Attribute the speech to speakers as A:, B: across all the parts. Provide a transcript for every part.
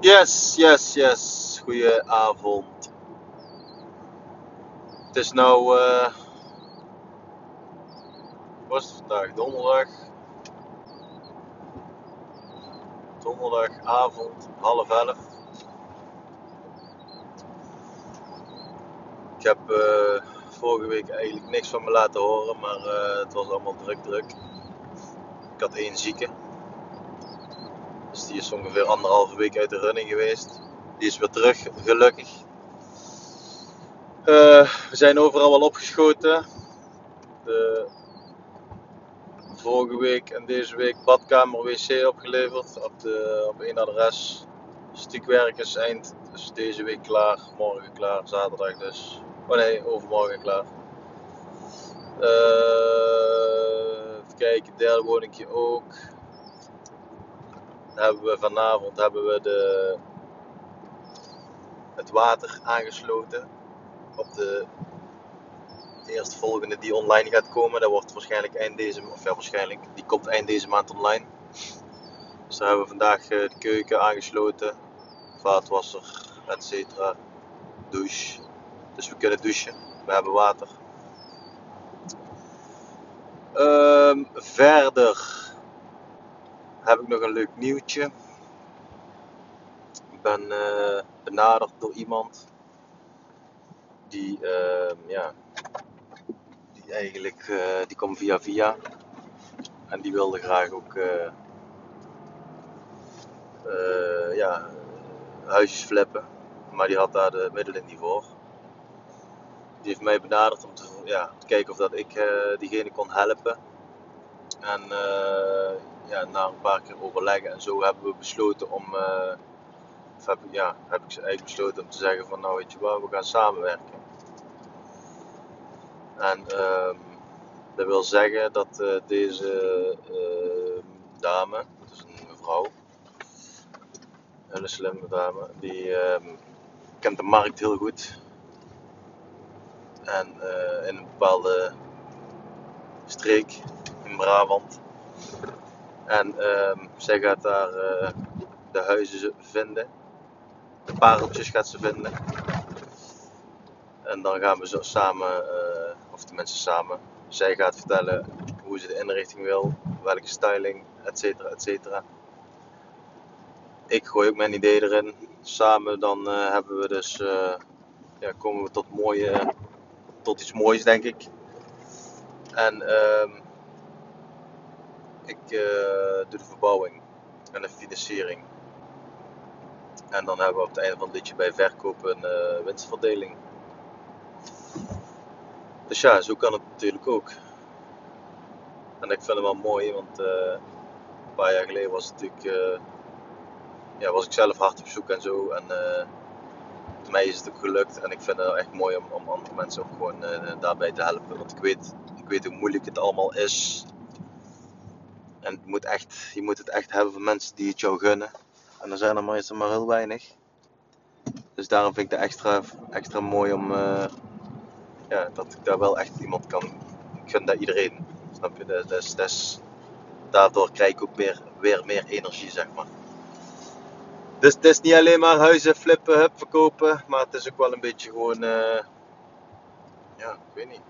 A: Yes, yes, yes. Goedenavond. Het is nou, wat is het vandaag? Donderdag. Donderdagavond, half elf. Ik heb eh, vorige week eigenlijk niks van me laten horen, maar eh, het was allemaal druk, druk. Ik had één zieke. Dus die is ongeveer anderhalve week uit de running geweest. Die is weer terug, gelukkig. Eh, we zijn overal wel opgeschoten. De vorige week en deze week badkamer wc opgeleverd op, de, op één adres. Stukwerk is eind, deze week klaar, morgen klaar, zaterdag dus. Oh nee, overmorgen klaar. Eh, even kijken, derde woningje ook. Hebben we vanavond hebben we de, het water aangesloten op de eerstvolgende die online gaat komen. Dat wordt waarschijnlijk eind deze of ja, waarschijnlijk, die komt eind deze maand online. Dus daar hebben we vandaag eh, de keuken aangesloten, vaatwasser, etc. Douche. Dus we kunnen douchen. We hebben water. Ehm, verder heb ik nog een leuk nieuwtje. Ik ben eh, benaderd door iemand die, ehm, ja, die eigenlijk, eh, die kwam via via en die wilde graag ook, eh, ja, huisjes flippen, maar die had daar de middelen niet voor. Die heeft mij benaderd om te, ja, te kijken of dat ik diegene kon helpen. En ja, na een paar keer overleggen en zo hebben we besloten om, eh, of heb, ik- ja, heb ik eigenlijk besloten om te zeggen van nou weet je wat, we gaan samenwerken. En ehm, dat wil zeggen dat eh, deze eh, dame, is een mevrouw, een hele slimme dame, die ehm, kent de markt heel goed. En eh, in een bepaalde streek in Brabant. En ehm, zij gaat daar eh, de huizen vinden. De pareltjes gaat ze vinden. En dan gaan we zo samen, eh, of de mensen samen, zij gaat vertellen hoe ze de inrichting wil, welke styling, et cetera, et cetera. Ik gooi ook mijn idee erin. Samen dan eh, hebben we dus, eh, ja, komen we tot, mooie, tot iets moois denk ik. En ehm, ik eh, doe de verbouwing en de financiering. En dan hebben we op het einde van het liedje bij verkoop een eh, winstverdeling. Dus ja, zo kan het natuurlijk ook. En ik vind het wel mooi, want eh, een paar jaar geleden was het ja, was ik zelf hard op zoek en zo. En eh voor mij is het ook gelukt. En ik vind het echt mooi om, om andere mensen ook gewoon daarbij te helpen. Want ik weet, ik weet hoe moeilijk het allemaal is. En moet echt, je moet het echt hebben van mensen die het jou gunnen. En er zijn er maar heel weinig. Dus daarom vind ik het extra, extra mooi om, eh, ja, dat ik daar wel echt iemand kan. Ik gun dat iedereen. Snap je? Is, dat is- daardoor krijg ik ook weer, weer meer energie, zeg maar. Dus het is niet alleen maar huizen flippen, hup, verkopen. Maar het is ook wel een beetje gewoon. eh, ja, ik weet niet.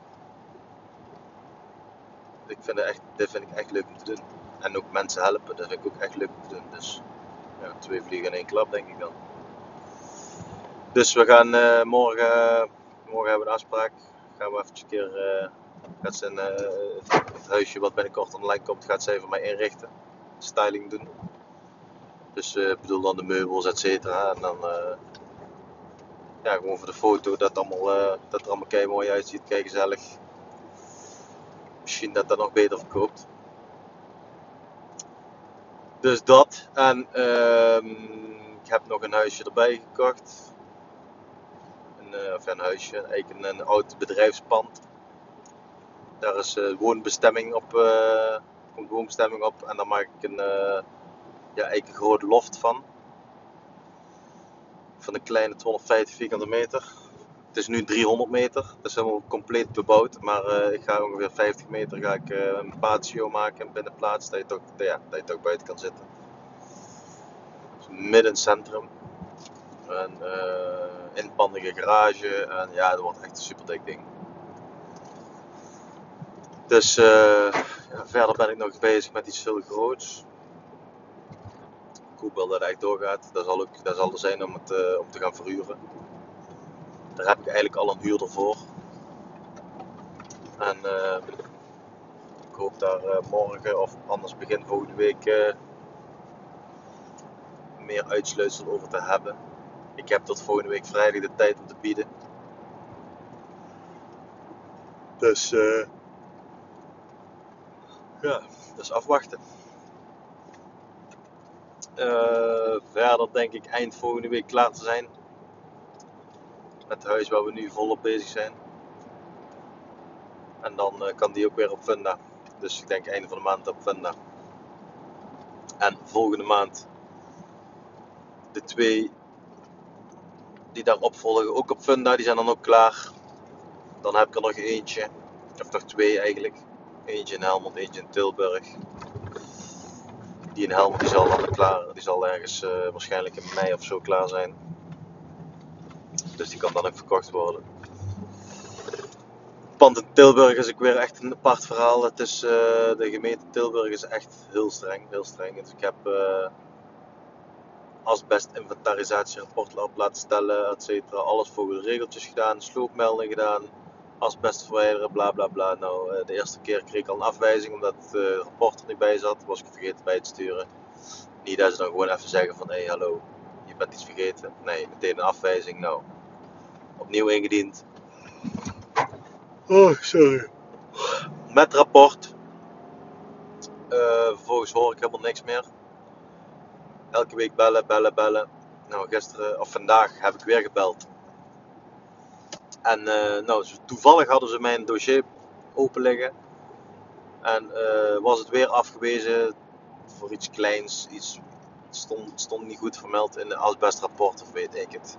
A: Ik vind het echt, dit vind ik echt leuk om te doen. En ook mensen helpen, dat vind ik ook echt leuk om te doen. Dus ja, twee vliegen in één klap, denk ik dan. Dus we gaan eh, morgen, morgen hebben we een afspraak. Gaan we even een keer, eh, gaat ze het, huisje wat binnenkort online komt, gaat zij voor mij inrichten. Styling doen. Dus eh, ik bedoel dan de meubels, et cetera. En dan, eh, ja, gewoon voor de foto, dat, allemaal, dat er allemaal kei mooi uitziet, kei gezellig. Misschien dat dat nog beter verkoopt. Dus dat. En ehm, ik heb nog een huisje erbij gekocht. Een, eh, of een huisje, eigenlijk een, een oud bedrijfspand. Daar is eh, woonbestemming op, eh, komt woonbestemming op. En daar maak ik een, ja, eigenlijk een grote loft van. Van een kleine 250 vierkante meter. Het is nu 300 meter, dat is helemaal compleet bebouwd. Maar eh, ik ga ongeveer 50 meter ga ik, eh, een patio maken, een binnenplaats, dat je, toch, ja, dat je toch buiten kan zitten. Dus midden het centrum. Een uh, inpandige garage. En ja, dat wordt echt een super dik ding. Dus ja, verder ben ik nog bezig met iets veel groots. Ik hoop wel dat het echt doorgaat. Dat zal, ook, dat zal er zijn om, het, om te gaan verhuren. Daar heb ik eigenlijk al een huurder voor. En uh, ik hoop daar morgen of anders begin volgende week meer uitsluitsel over te hebben. Ik heb tot volgende week vrijdag de tijd om te bieden. Dus ja, dus afwachten. Verder denk ik eind volgende week klaar te zijn. Het huis waar we nu volop bezig zijn. En dan uh, kan die ook weer op Funda. Dus ik denk einde van de maand op Funda. En volgende maand de twee die daarop volgen ook op Funda, die zijn dan ook klaar. Dan heb ik er nog eentje, of nog twee eigenlijk. Eentje in Helmond, eentje in Tilburg. Die in Helmond die zal dan klaar, die zal ergens uh, waarschijnlijk in mei of zo klaar zijn. Dus die kan dan ook verkocht worden. Pand in Tilburg is ook weer echt een apart verhaal. Het is, uh, de gemeente Tilburg is echt heel streng, heel streng. Dus ik heb uh, asbest inventarisatierapport op laten stellen, etc. Alles volgens regeltjes gedaan, sloopmelding gedaan, asbest verwijderen, bla bla bla. Nou, eh, de eerste keer kreeg ik al een afwijzing omdat het rapport er niet bij zat, was ik vergeten bij te sturen. Niet dat ze dan gewoon even zeggen van hé hey, hallo, je bent iets vergeten. Nee, meteen een afwijzing. Nou, opnieuw ingediend. Oh, sorry. Met rapport. Uh, vervolgens hoor ik helemaal niks meer elke week bellen, bellen, bellen. Nou, gisteren of vandaag heb ik weer gebeld. En uh, nou, toevallig hadden ze mijn dossier open liggen. En uh, was het weer afgewezen voor iets kleins. Iets stond, stond niet goed vermeld in de asbestrapport of weet ik het.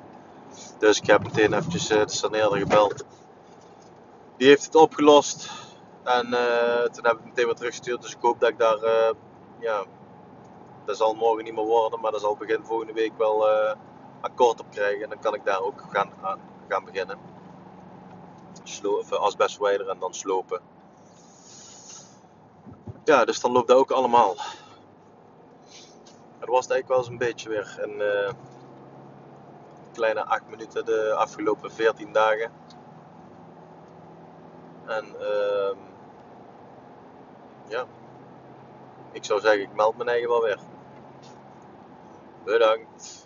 A: Dus ik heb meteen eventjes uh, de saneerder gebeld. Die heeft het opgelost. En toen heb ik meteen weer teruggestuurd. Dus ik hoop dat ik daar ja, dat zal morgen niet meer worden, maar dat zal begin volgende week wel akkoord op krijgen. En dan kan ik daar ook gaan, aan, gaan beginnen. Slo asbestwijder en dan slopen. Ja, dus dan loopt dat ook allemaal. Het was eigenlijk wel eens een beetje weer. Een kleine 8 minuten de afgelopen 14 dagen. En uh, ja, ik zou zeggen, ik meld mijn eigen wel weer. Bedankt.